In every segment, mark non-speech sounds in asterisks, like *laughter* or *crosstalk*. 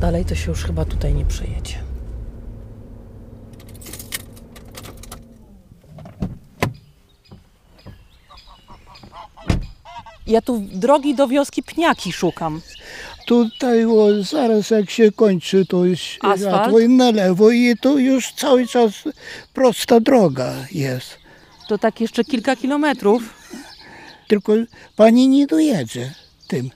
dalej to się już chyba tutaj nie przejedzie. Ja tu drogi do wioski Pniaki szukam. Tutaj o, zaraz jak się kończy, to jest Asfalt? światło i na lewo i to już cały czas prosta droga jest. To tak jeszcze kilka kilometrów. Tylko pani nie dojedzie tym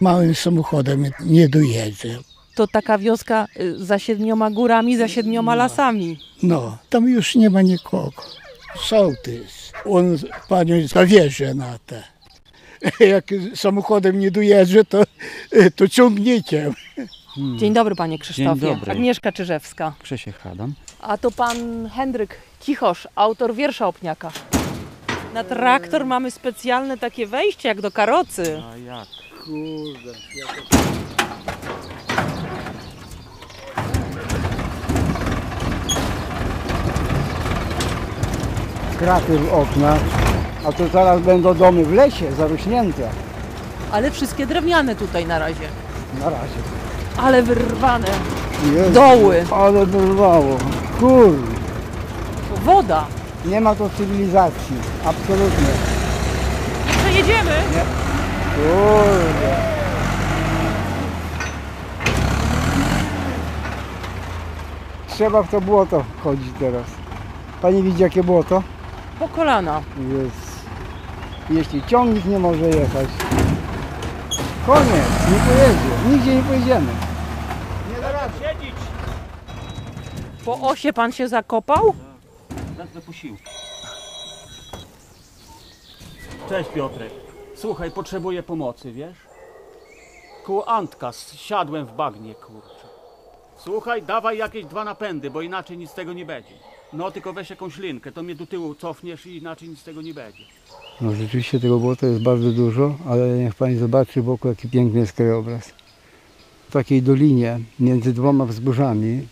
małym samochodem, nie dojedzie. To taka wioska y, za siedmioma górami, za siedmioma lasami. No, tam już nie ma nikogo. Sołtys, on panią zawiezie na te. *laughs* Jak samochodem nie dojedzie, to, *laughs* to ciągnikiem. Dzień dobry panie Krzysztofie. Dzień dobry. Agnieszka Czyżewska. Krzysiek Adam. A to pan Hendryk Cichosz, autor wiersza o pniakach. Na traktor mamy specjalne takie wejście jak do karocy. A jak? Kraty w oknach, a to zaraz będą domy w lesie zarośnięte. Ale wszystkie drewniane tutaj na razie. Na razie. Ale wyrwane. Jezu, Doły. Ale wyrwało. Kurde. Woda. Nie ma to cywilizacji. Absolutnie. Nie przejedziemy. Kurde. Trzeba w to błoto chodzić teraz. Pani widzi jakie błoto? Po kolana. Jest. Jeśli ciągnik nie może jechać. Koniec, nie pojedzie. Nigdzie nie pojedziemy. Po osie pan się zakopał? Cześć Piotrek. Słuchaj, potrzebuję pomocy, wiesz? Koło Antka siadłem w bagnie, kurczę. Słuchaj, dawaj jakieś dwa napędy, bo inaczej nic z tego nie będzie. No tylko weź jakąś linkę, to mnie do tyłu cofniesz i inaczej nic z tego nie będzie. No rzeczywiście tego błota jest bardzo dużo, ale niech Pani zobaczy wokół jaki piękny jest krajobraz. W takiej dolinie między dwoma wzgórzami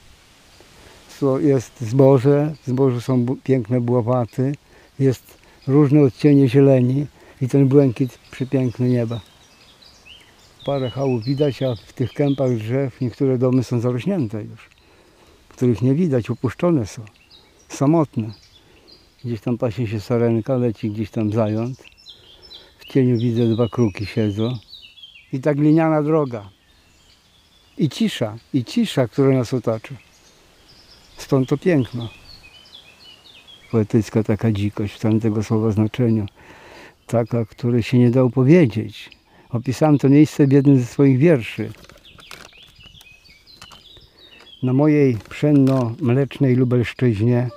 jest zboże, w zbożu są piękne buławaty, jest różne odcienie zieleni i ten błękit przepiękny nieba. Parę chałów widać, a w tych kępach drzew niektóre domy są zarośnięte już, których nie widać, opuszczone są, samotne. Gdzieś tam pasie się sarenka, leci gdzieś tam zając. W cieniu widzę dwa kruki siedzą. I ta gliniana droga. I cisza, i cisza, która nas otacza. Stąd to piękno. Poetycka taka dzikość w tamtego słowa znaczeniu. Taka, której się nie da opowiedzieć. Opisałem to miejsce w jednym ze swoich wierszy. Na mojej pszenno-mlecznej Lubelszczyźnie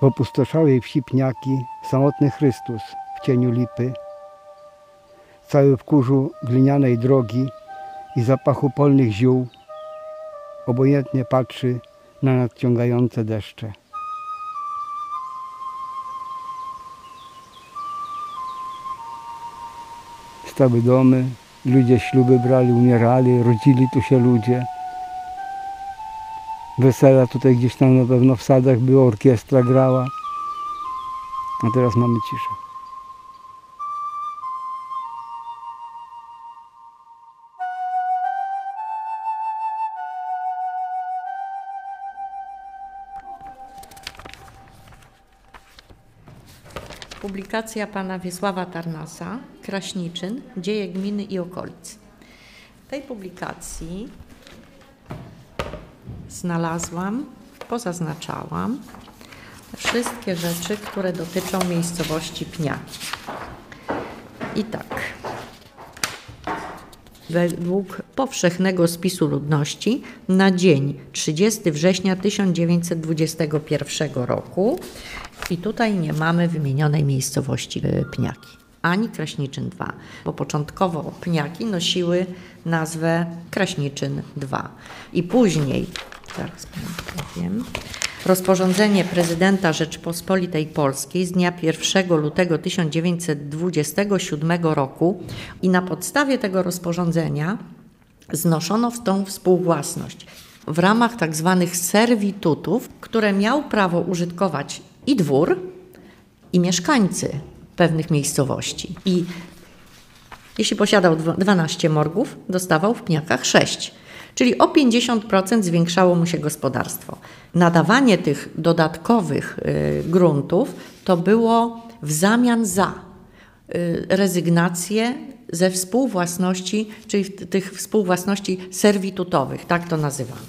w opustoszałej wsi Pniaki samotny Chrystus w cieniu lipy, cały w kurzu glinianej drogi i zapachu polnych ziół, obojętnie patrzy na nadciągające deszcze. Stały domy, ludzie śluby brali, umierali, rodzili tu się ludzie. Wesela tutaj gdzieś tam na pewno w sadach była, orkiestra grała. A teraz mamy ciszę. Publikacja pana Wiesława Tarnasa, Kraśniczyn, Dzieje gminy i okolic. W tej publikacji znalazłam, pozaznaczałam wszystkie rzeczy, które dotyczą miejscowości Pniaki. I tak. Według powszechnego spisu ludności na dzień 30 września 1921 roku i tutaj nie mamy wymienionej miejscowości y, Pniaki, ani Kraśniczyn 2, bo początkowo Pniaki nosiły nazwę Kraśniczyn 2 i później, powiem, rozporządzenie prezydenta Rzeczypospolitej Polskiej z dnia 1 lutego 1927 roku i na podstawie tego rozporządzenia znoszono w tą współwłasność w ramach tak zwanych serwitutów, które miał prawo użytkować i dwór, i mieszkańcy pewnych miejscowości. I Jeśli posiadał dwa- 12 morgów, dostawał w pniakach 6, czyli o 50% zwiększało mu się gospodarstwo. Nadawanie tych dodatkowych y, gruntów to było w zamian za y, rezygnację ze współwłasności, czyli tych współwłasności serwitutowych, tak to nazywamy.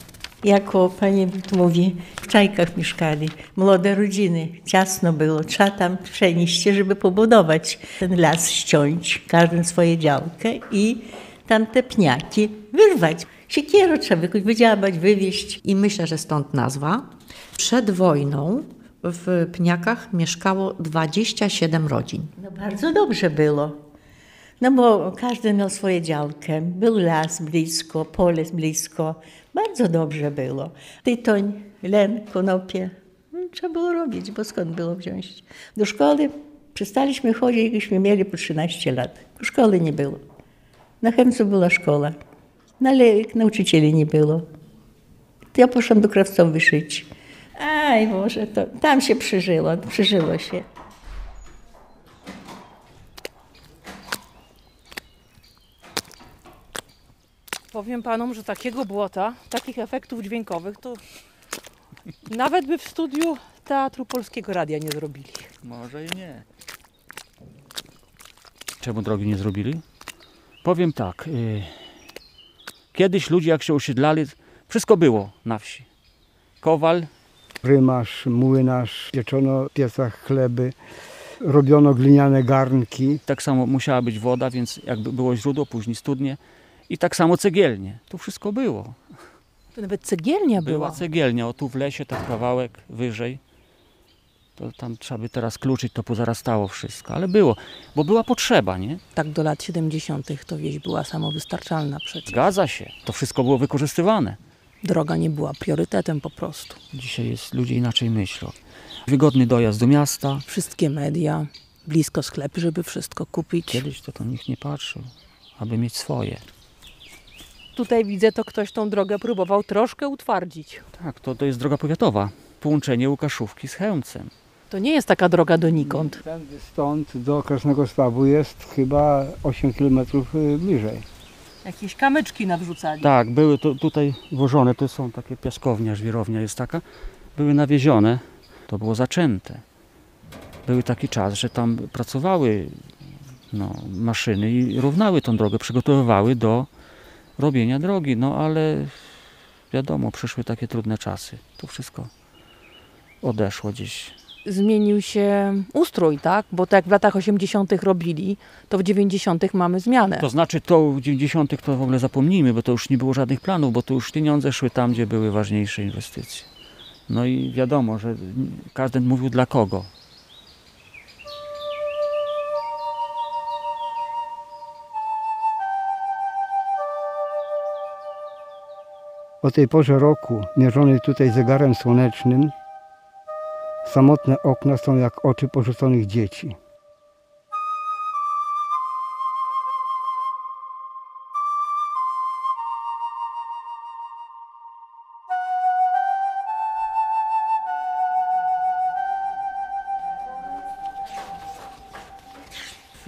Jako pani mówi, w czajkach mieszkali, młode rodziny, ciasno było, trzeba tam przenieść się, żeby pobudować ten las, ściąć, każdy swoje działkę i tam te pniaki wyrwać. Siekierę trzeba jakoś wydziałać, wywieźć. I myślę, że stąd nazwa. Przed wojną w Pniakach mieszkało 27 rodzin. No bardzo dobrze było. No bo każdy miał swoją działkę, był las blisko, pole blisko. Bardzo dobrze było. Tytoń, len, konopie. No, trzeba było robić, bo skąd było wziąć? Do szkoły przestaliśmy chodzić, jak już mieli po 13 lat. Szkoły nie było. Na Chemcu była szkoła, no ale nauczycieli nie było. To ja poszłam do krawcowej szyć. Aj, może to tam się przeżyło, przeżyło się. Powiem panom, że takiego błota, takich efektów dźwiękowych to nawet by w studiu Teatru Polskiego Radia nie zrobili. Może i nie. Czemu drogi nie zrobili? Powiem tak. y, kiedyś ludzie jak się osiedlali, wszystko było na wsi. Kowal, Rymarz, młynarz, pieczono w piecach chleby, robiono gliniane garnki. tak samo musiała być woda, więc jakby było źródło, później studnie. I tak samo cegielnie. Tu wszystko było. To nawet cegielnia Była była. cegielnia, o tu w lesie, tak kawałek wyżej. To tam trzeba by teraz kluczyć, to pozarastało wszystko. Ale było, bo była potrzeba, nie? Tak do lat 70. to wieś była samowystarczalna przecież. Zgadza się. To wszystko było wykorzystywane. Droga nie była priorytetem po prostu. Dzisiaj jest, ludzie inaczej myślą. Wygodny dojazd do miasta. Wszystkie media, blisko sklepy, żeby wszystko kupić. Kiedyś to, to nikt nie patrzył, aby mieć swoje. Tutaj widzę, to ktoś tą drogę próbował troszkę utwardzić. Tak, to, to jest droga powiatowa. Połączenie Łukaszówki z Chełmcem. To nie jest taka droga donikąd. Tędy stąd do Krasnego Stawu jest chyba 8 km bliżej. Jakieś kamyczki nawrzucali. Tak, były to, tutaj włożone, to są takie piaskownia, żwirownia jest taka. Były nawiezione, to było zaczęte. Był taki czas, że tam pracowały no, maszyny i równały tą drogę, przygotowywały do robienia drogi. No ale wiadomo, przyszły takie trudne czasy. To wszystko odeszło gdzieś. Zmienił się ustrój, tak? Bo tak jak w latach 80. robili, to w 90. mamy zmianę. To znaczy to w 90. to w ogóle zapomnijmy, bo to już nie było żadnych planów, bo to już pieniądze szły tam, gdzie były ważniejsze inwestycje. No i wiadomo, że każdy mówił dla kogo. O tej porze roku, mierzonej tutaj zegarem słonecznym, samotne okna są jak oczy porzuconych dzieci.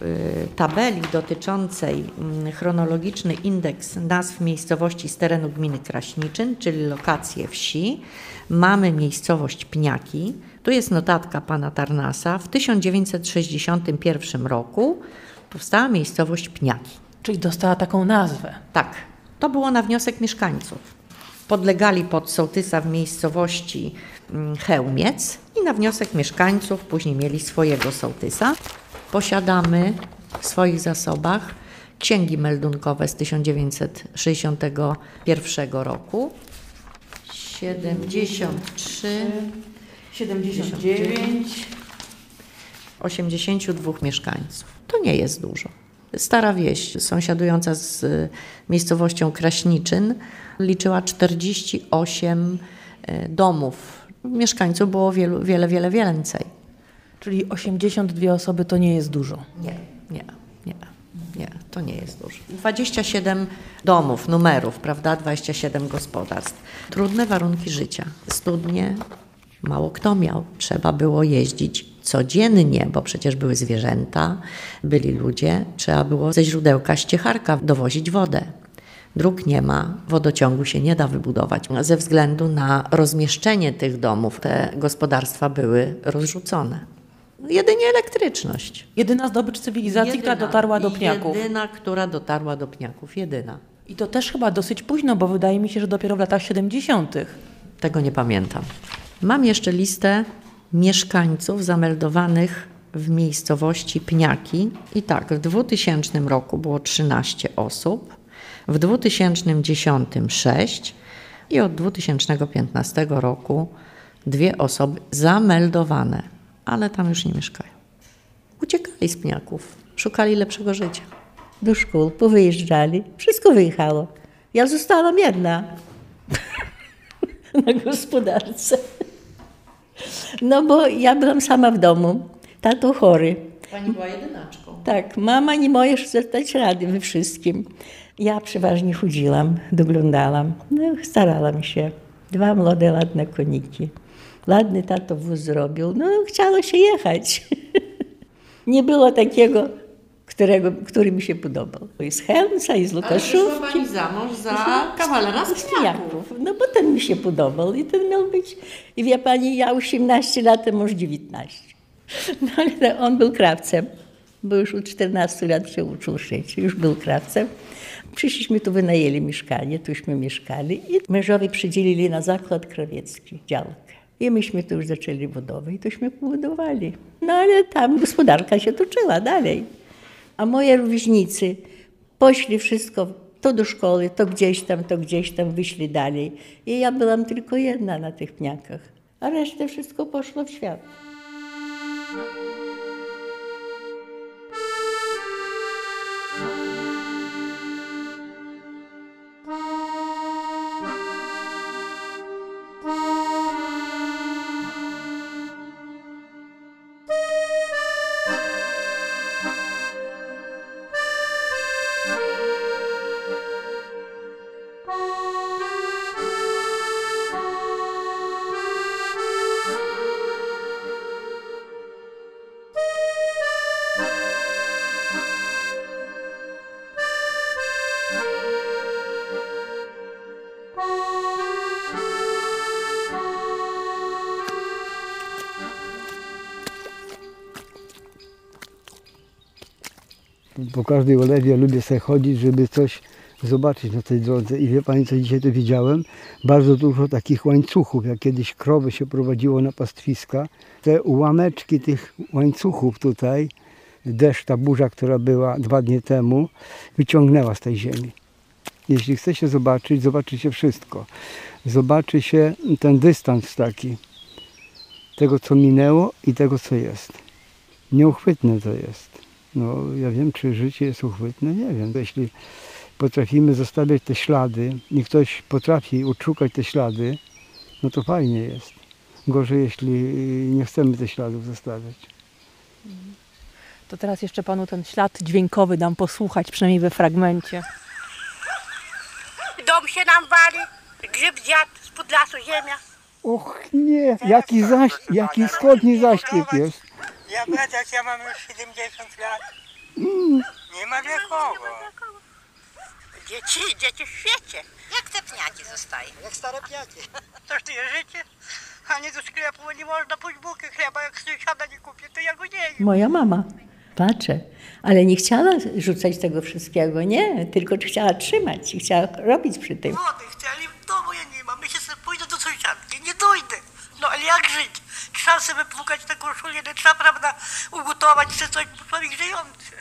w tabeli dotyczącej mm, chronologiczny indeks nazw miejscowości z terenu gminy Kraśniczyn, czyli lokacje wsi, mamy miejscowość Pniaki. Tu jest notatka pana Tarnasa. W 1961 roku powstała miejscowość Pniaki. Czyli dostała taką nazwę. Tak, to było na wniosek mieszkańców. Podlegali pod sołtysa w miejscowości mm, Chełmiec i na wniosek mieszkańców później mieli swojego sołtysa. Posiadamy w swoich zasobach księgi meldunkowe z 1961 roku. 73, 79. 82 mieszkańców. To nie jest dużo. Stara wieś, sąsiadująca z miejscowością Kraśniczyn, liczyła 48 y, domów. Mieszkańców było wielu, wiele, wiele więcej. Czyli 82 osoby to nie jest dużo. Nie, nie, nie, nie, to nie jest dużo. 27 domów, numerów, prawda? 27 gospodarstw. Trudne warunki życia. Studnie mało kto miał. Trzeba było jeździć Codziennie, bo przecież były zwierzęta, byli ludzie, trzeba było ze źródełka ściecharka dowozić wodę. Dróg nie ma, wodociągu się nie da wybudować. Ze względu na rozmieszczenie tych domów, te gospodarstwa były rozrzucone. Jedynie elektryczność. Jedyna zdobycz cywilizacji, która dotarła do pniaków. Jedyna, która dotarła do pniaków. Jedyna. I to też chyba dosyć późno, bo wydaje mi się, że dopiero w latach 70. Tego nie pamiętam. Mam jeszcze listę mieszkańców zameldowanych w miejscowości Pniaki. I tak, w 2000 roku było 13 osób, w 2010 6 i od 2015 roku dwie osoby zameldowane, ale tam już nie mieszkają. Uciekali z Pniaków, szukali lepszego życia. Do szkół powyjeżdżali, wszystko wyjechało. Ja zostałam jedna *laughs* na gospodarce. No bo ja byłam sama w domu, tato chory. Pani była jedynaczką. Tak, mama nie możesz dać rady we wszystkim. Ja przeważnie chodziłam, doglądałam, no starałam się. Dwa młode, ładne koniki. Ładny tato wóz zrobił, no chciało się jechać. *laughs* nie było takiego, którego, który mi się podobał. I z Helmsa, i z Lukaszówki. Pani za mąż za kawalera z. Pniaków. No bo ten mi się podobał i ten miał być. I wie pani, ja 18 lat, a mąż 19. No ale on był krawcem, bo już od 14 lat się uczył szyć, już był krawcem. Przyszliśmy tu, wynajęli mieszkanie, tuśmy mieszkali i mężowie przydzielili na zakład krawiecki działkę. I myśmy tu już zaczęli budowę i tośmy pobudowali. No ale tam gospodarka się toczyła dalej. A moje rówieśnicy poszli wszystko, to do szkoły, to gdzieś tam, to gdzieś tam, wyszli dalej. I ja byłam tylko jedna na tych pniakach, a resztę wszystko poszło w świat. Po każdej olewie lubię sobie chodzić, żeby coś zobaczyć na tej drodze. I wie Pani, co dzisiaj tu widziałem? Bardzo dużo takich łańcuchów, jak kiedyś krowy się prowadziło na pastwiska. Te ułameczki tych łańcuchów tutaj, deszcz, ta burza, która była dwa dni temu, wyciągnęła z tej ziemi. Jeśli chce się zobaczyć, zobaczy się wszystko. Zobaczy się ten dystans taki, tego co minęło i tego co jest. Nieuchwytne to jest. No, ja wiem, czy życie jest uchwytne, nie wiem. Jeśli potrafimy zostawiać te ślady i ktoś potrafi odszukać te ślady, no to fajnie jest. Gorzej, jeśli nie chcemy tych śladów zostawiać. To teraz jeszcze panu ten ślad dźwiękowy dam posłuchać, przynajmniej we fragmencie. Dom się nam wali, grzyb zjadł, spod lasu ziemia. Och nie, jaki, zaś, jaki wschodni zaśpiew jest. Ja będę, jak ja mam już 70 lat. Nie ma wiekowo. Dzieci, dzieci w świecie. Jak te pniaki zostają? Jak stare pniaki. Toż to jest życie. A nie do sklepu, bo nie można pójść bułki chleba. Jak sąsiada nie kupię, to ja go nie jem. Moja mama, patrzę, ale nie chciała rzucać tego wszystkiego, nie, tylko chciała trzymać i chciała robić przy tym. Wody chcieli, w domu ja nie mam. Myślę sobie, pójdę do sąsiadki, nie dojdę. No ale jak żyć? Trzeba sobie wypłukać te koszuliny, trzeba, prawda, ugotować czy coś, bo człowiek żyjący.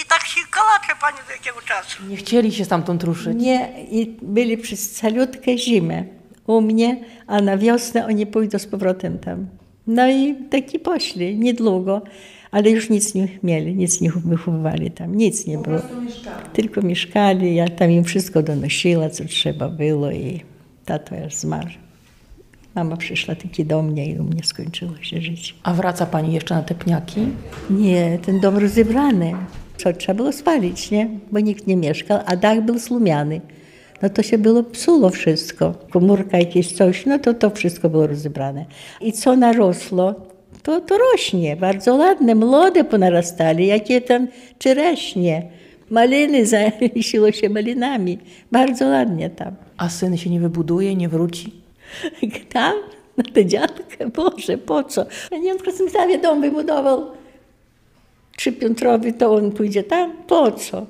I tak się kalacze, pani, do jakiego czasu. Nie chcieli się stamtąd ruszyć. Nie, i byli przez całutkę zimę u mnie, a na wiosnę oni pójdą z powrotem tam. No i taki poszli, niedługo, ale już nic nie mieli, nic nie wychowywali tam, nic nie było. Tylko mieszkali, ja tam im wszystko donosiła, co trzeba było i tato już zmarł. Mama przyszła taki do mnie i u mnie skończyło się życie. A wraca pani jeszcze na te pniaki? Nie, ten dom rozebrany. Co, trzeba było spalić, nie? Bo nikt nie mieszkał, a dach był slumiany. No to się było psuło wszystko. Komórka jakieś coś, no to to wszystko było rozebrane. I co narosło, To, to rośnie, bardzo ładne, młode ponarastali, jakie tam czereśnie. Maliny *laughs* zasiło się malinami. Bardzo ładnie tam. A syn się nie wybuduje, nie wróci? *laughs* Tam, na tę działkę, Boże, po co? Nie, on w Krasnostawie dom wybudował trzypiętrowy, to on pójdzie tam, po co?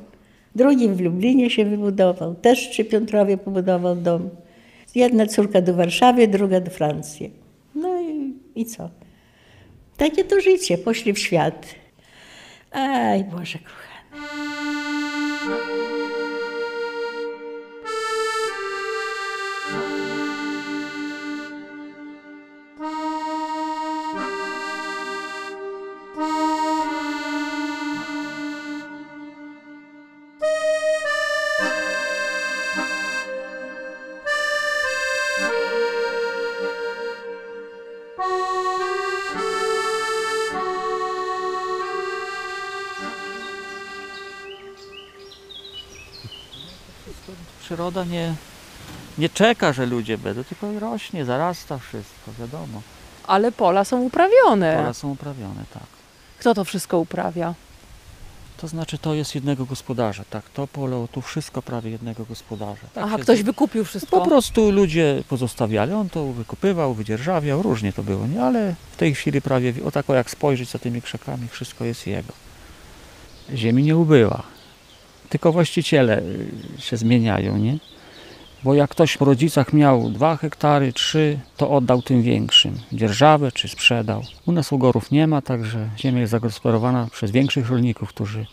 Drugi w Lublinie się wybudował, też trzypiętrowy pobudował dom. Jedna córka do Warszawy, druga do Francji. No i, i co? Takie to życie, poszli w świat. Aj, Boże kochany. Przyroda nie, nie czeka, że ludzie będą, tylko rośnie, zarasta wszystko, wiadomo. Ale pola są uprawione. Pola są uprawione, tak. Kto to wszystko uprawia? To znaczy to jest jednego gospodarza, tak. To pole, tu wszystko prawie jednego gospodarza. Tak Aha, ktoś z- wykupił wszystko. Po prostu ludzie pozostawiali, on to wykopywał, wydzierżawiał, różnie to było, nie? Ale w tej chwili prawie, o tak o jak spojrzeć za tymi krzakami, wszystko jest jego. Ziemi nie ubyła, tylko właściciele y, się zmieniają, nie? Bo jak ktoś po rodzicach miał dwa hektary, trzy, to oddał tym większym. Dzierżawę czy sprzedał. U nas ugorów nie ma, także ziemia jest zagospodarowana przez większych rolników, którzy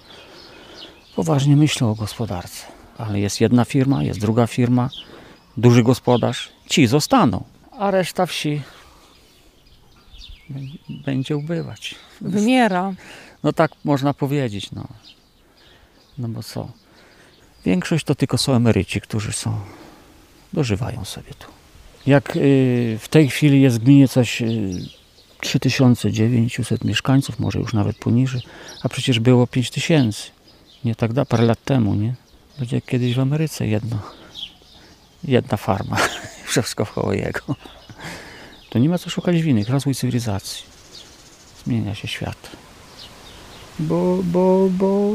poważnie myślą o gospodarce. Ale jest jedna firma, jest druga firma, duży gospodarz, ci zostaną, a reszta wsi będzie ubywać. Wymiera. No tak można powiedzieć, no. No bo co? Większość to tylko są emeryci, którzy są, dożywają sobie tu. Jak y, w tej chwili jest w gminie coś y, 3900 mieszkańców, może już nawet poniżej, a przecież było 5000, nie tak da, parę lat temu, nie? Będzie jak kiedyś w Ameryce jedno, jedna farma, *laughs* wszystko wkoło jego. To nie ma co szukać winy, rozwój cywilizacji. Zmienia się świat. Bo, bo, bo...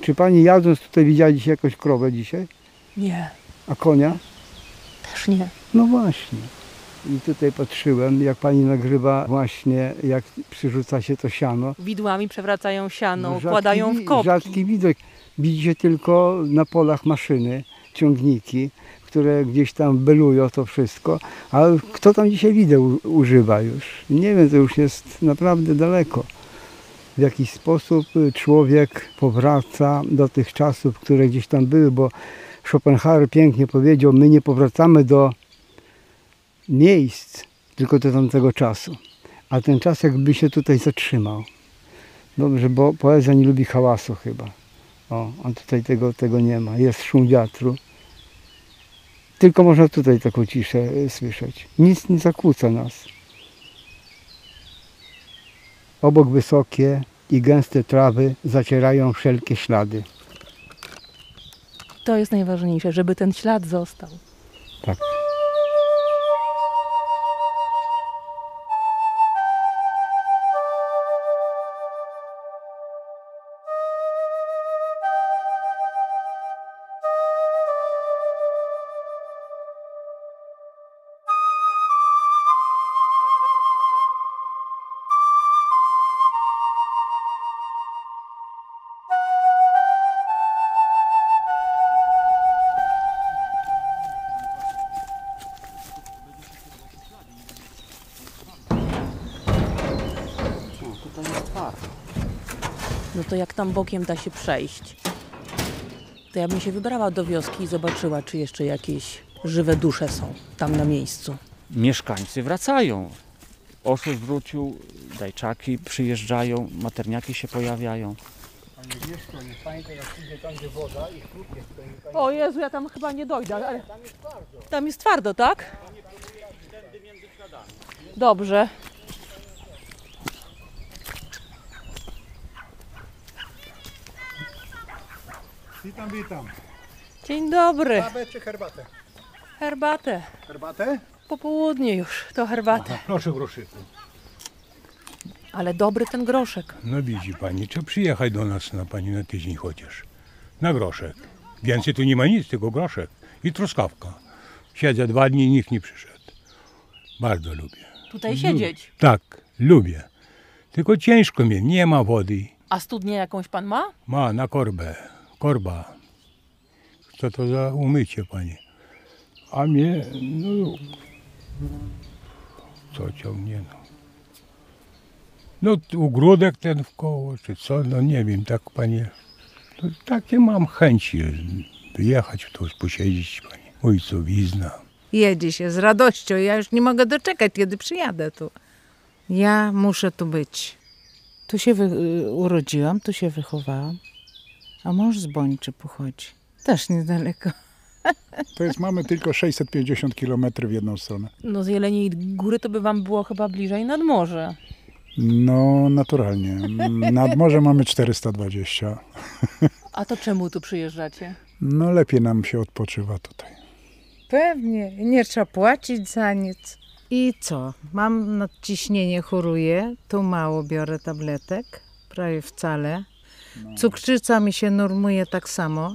Czy pani jadąc tutaj widzieliście jakąś krowę dzisiaj? Nie, A konia? też nie. No właśnie. I tutaj patrzyłem, jak pani nagrywa właśnie, jak przyrzuca się to siano. Widłami przewracają siano, No, rzadki układają wi- w kopki. Rzadki widok. Widzicie tylko na polach maszyny, ciągniki, które gdzieś tam belują to wszystko. Ale kto tam dzisiaj wideł używa już? Nie wiem, to już jest naprawdę daleko. W jakiś sposób y, człowiek powraca do tych czasów, które gdzieś tam były, bo Schopenhauer pięknie powiedział, my nie powracamy do miejsc, tylko do tamtego czasu. A ten czas jakby się tutaj zatrzymał. Dobrze, bo poezja nie lubi hałasu chyba. O, tutaj tego, tego nie ma. Jest szum wiatru. Tylko można tutaj taką ciszę y, słyszeć. Nic nie zakłóca nas. Obok wysokie i gęste trawy zacierają wszelkie ślady. To jest najważniejsze, żeby ten ślad został. Tak. To jak tam bokiem da się przejść, to ja bym się wybrała do wioski i zobaczyła, czy jeszcze jakieś żywe dusze są tam na miejscu. mieszkańcy wracają. Osus wrócił, dajczaki przyjeżdżają, materniaki się pojawiają. O Jezu, ja tam chyba nie dojdę, ale... Tam jest twardo, tak? Dobrze. Witam, witam. Dzień dobry. Kawę czy herbatę? Herbatę. Herbatę? Popołudnie już, to herbatę. Proszę groszyku. Ale dobry ten groszek. No widzi pani, trzeba przyjechać do nas na pani na tydzień chociaż. Na groszek. Więcej tu nie ma nic, tylko groszek i truskawka. Siedzę dwa dni, nikt nie przyszedł. Bardzo lubię. Tutaj siedzieć. Tak, lubię. Tylko ciężko mi, nie ma wody. A studnię jakąś pan ma? Ma na korbę, korba. Co to za umycie, panie? A mnie, no, co ciągnie, no. No, ogródek ten w koło, czy co, no nie wiem, tak, panie. No, takie mam chęci, wyjechać tu, posiedzieć, panie. Ojcowizna. Jedzie się z radością. Ja już nie mogę doczekać, kiedy przyjadę tu. Ja muszę tu być. Tu się wy- y, urodziłam, tu się wychowałam. A mąż z Bończy pochodzi. Też niedaleko. To jest, mamy tylko 650 km w jedną stronę. No z Jeleniej Góry to by wam było chyba bliżej nad morze. No, naturalnie. Nad morze mamy 420. A to czemu tu przyjeżdżacie? No, lepiej nam się odpoczywa tutaj. Pewnie. Nie trzeba płacić za nic. I co? Mam nadciśnienie, choruję. Tu mało biorę tabletek. Prawie wcale. Cukrzyca mi się normuje tak samo.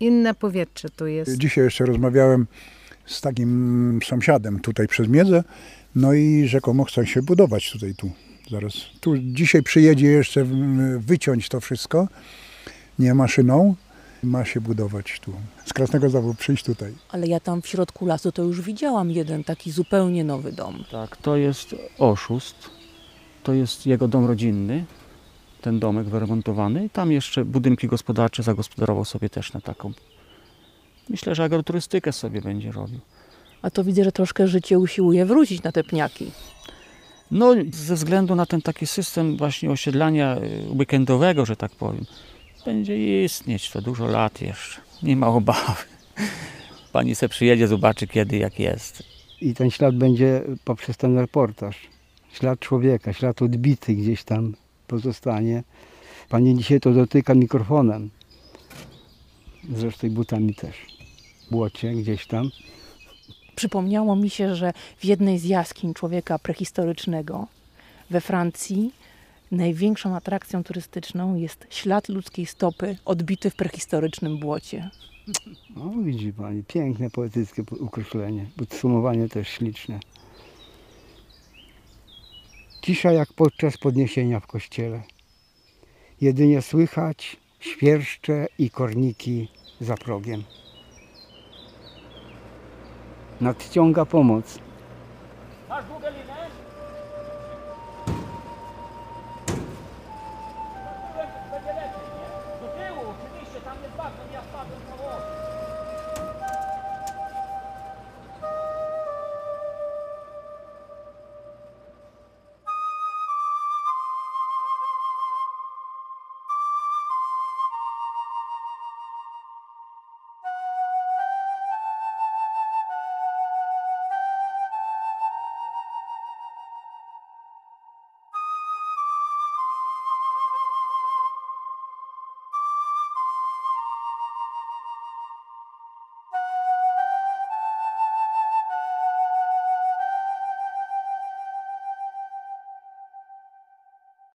Inne powietrze tu jest. Dzisiaj jeszcze rozmawiałem z takim sąsiadem tutaj przez Miedzę, no i rzekomo chcą się budować tutaj tu. Zaraz. Tu dzisiaj przyjedzie jeszcze wyciąć to wszystko, nie maszyną, ma się budować tu. Z Krasnego Zawu przyjść tutaj. Ale ja tam w środku lasu to już widziałam jeden taki zupełnie nowy dom. Tak, to jest oszust. To jest jego dom rodzinny, ten domek wyremontowany. I tam jeszcze budynki gospodarcze zagospodarował sobie też na taką. Myślę, że agroturystykę sobie będzie robił. A to widzę, że troszkę życie usiłuje wrócić na te pniaki. No, ze względu na ten taki system właśnie osiedlania y, weekendowego, że tak powiem, będzie istnieć to dużo lat jeszcze. Nie ma obawy. *laughs* Pani se przyjedzie, zobaczy kiedy, jak jest. I ten ślad będzie poprzez ten reportaż. Ślad człowieka, ślad odbity gdzieś tam pozostanie. Pani dzisiaj to dotyka mikrofonem. Zresztą butami też. W błocie gdzieś tam. Przypomniało mi się, że w jednej z jaskiń człowieka prehistorycznego we Francji największą atrakcją turystyczną jest ślad ludzkiej stopy odbity w prehistorycznym błocie. O, widzi pani, piękne poetyckie ukreślenie. Podsumowanie też śliczne. Cisza jak podczas podniesienia w kościele. Jedynie słychać świerszcze i korniki za progiem. Nadciąga pomoc. Masz